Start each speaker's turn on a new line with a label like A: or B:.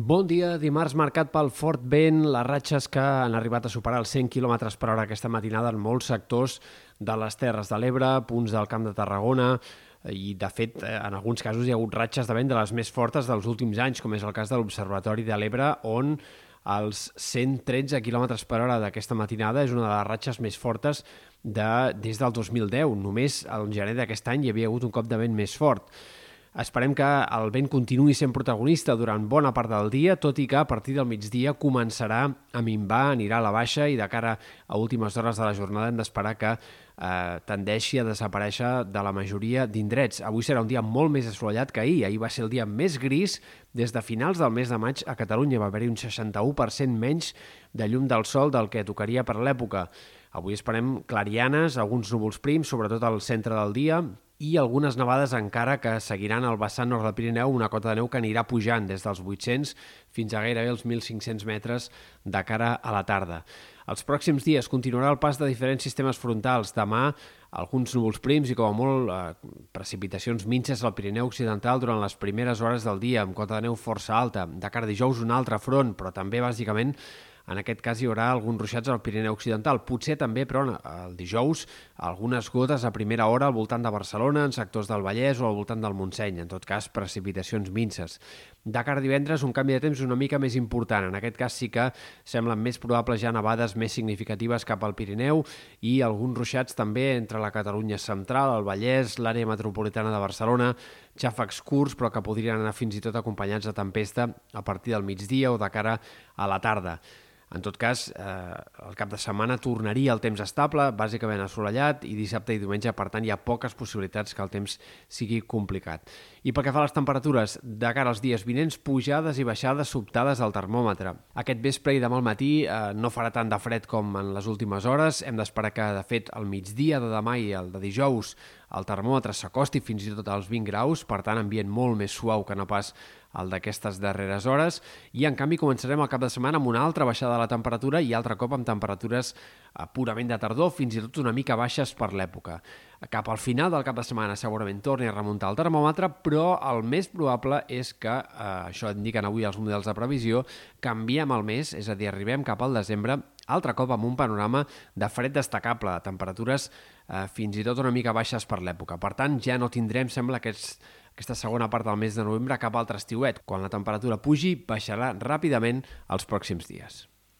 A: Bon dia, dimarts marcat pel fort vent, les ratxes que han arribat a superar els 100 km per hora aquesta matinada en molts sectors de les Terres de l'Ebre, punts del Camp de Tarragona, i de fet en alguns casos hi ha hagut ratxes de vent de les més fortes dels últims anys, com és el cas de l'Observatori de l'Ebre, on els 113 km per hora d'aquesta matinada és una de les ratxes més fortes de, des del 2010. Només al gener d'aquest any hi havia hagut un cop de vent més fort. Esperem que el vent continuï sent protagonista durant bona part del dia, tot i que a partir del migdia començarà a minvar, anirà a la baixa i de cara a últimes hores de la jornada hem d'esperar que eh, tendeixi a desaparèixer de la majoria d'indrets. Avui serà un dia molt més assolellat que ahir. Ahir va ser el dia més gris des de finals del mes de maig a Catalunya. Va haver-hi un 61% menys de llum del sol del que tocaria per l'època. Avui esperem clarianes, alguns núvols prims, sobretot al centre del dia, i algunes nevades encara que seguiran al vessant nord del Pirineu, una cota de neu que anirà pujant des dels 800 fins a gairebé els 1.500 metres de cara a la tarda. Els pròxims dies continuarà el pas de diferents sistemes frontals. Demà alguns núvols prims i com a molt eh, precipitacions minxes al Pirineu Occidental durant les primeres hores del dia, amb cota de neu força alta. De cara a dijous un altre front, però també bàsicament en aquest cas hi haurà alguns ruixats al Pirineu Occidental. Potser també, però el dijous, algunes gotes a primera hora al voltant de Barcelona, en sectors del Vallès o al voltant del Montseny. En tot cas, precipitacions minces. De cara a divendres, un canvi de temps una mica més important. En aquest cas sí que semblen més probables ja nevades més significatives cap al Pirineu i alguns ruixats també entre la Catalunya central, el Vallès, l'àrea metropolitana de Barcelona, xàfecs curts però que podrien anar fins i tot acompanyats de tempesta a partir del migdia o de cara a la tarda. En tot cas, eh, el cap de setmana tornaria el temps estable, bàsicament assolellat, i dissabte i diumenge, per tant, hi ha poques possibilitats que el temps sigui complicat. I pel que fa a les temperatures, de cara als dies vinents, pujades i baixades sobtades al termòmetre. Aquest vespre i demà al matí eh, no farà tant de fred com en les últimes hores. Hem d'esperar que, de fet, el migdia de demà i el de dijous el termòmetre s'acosti fins i tot als 20 graus, per tant, ambient molt més suau que no pas el d'aquestes darreres hores, i en canvi començarem el cap de setmana amb una altra baixada de la temperatura i altre cop amb temperatures eh, purament de tardor, fins i tot una mica baixes per l'època. Cap al final del cap de setmana segurament torni a remuntar el termòmetre, però el més probable és que, eh, això indiquen avui els models de previsió, canviem el mes, és a dir, arribem cap al desembre altre cop amb un panorama de fred destacable, de temperatures eh, fins i tot una mica baixes per l'època. Per tant, ja no tindrem, sembla, aquests, aquesta segona part del mes de novembre cap altre estiuet. Quan la temperatura pugi, baixarà ràpidament els pròxims dies.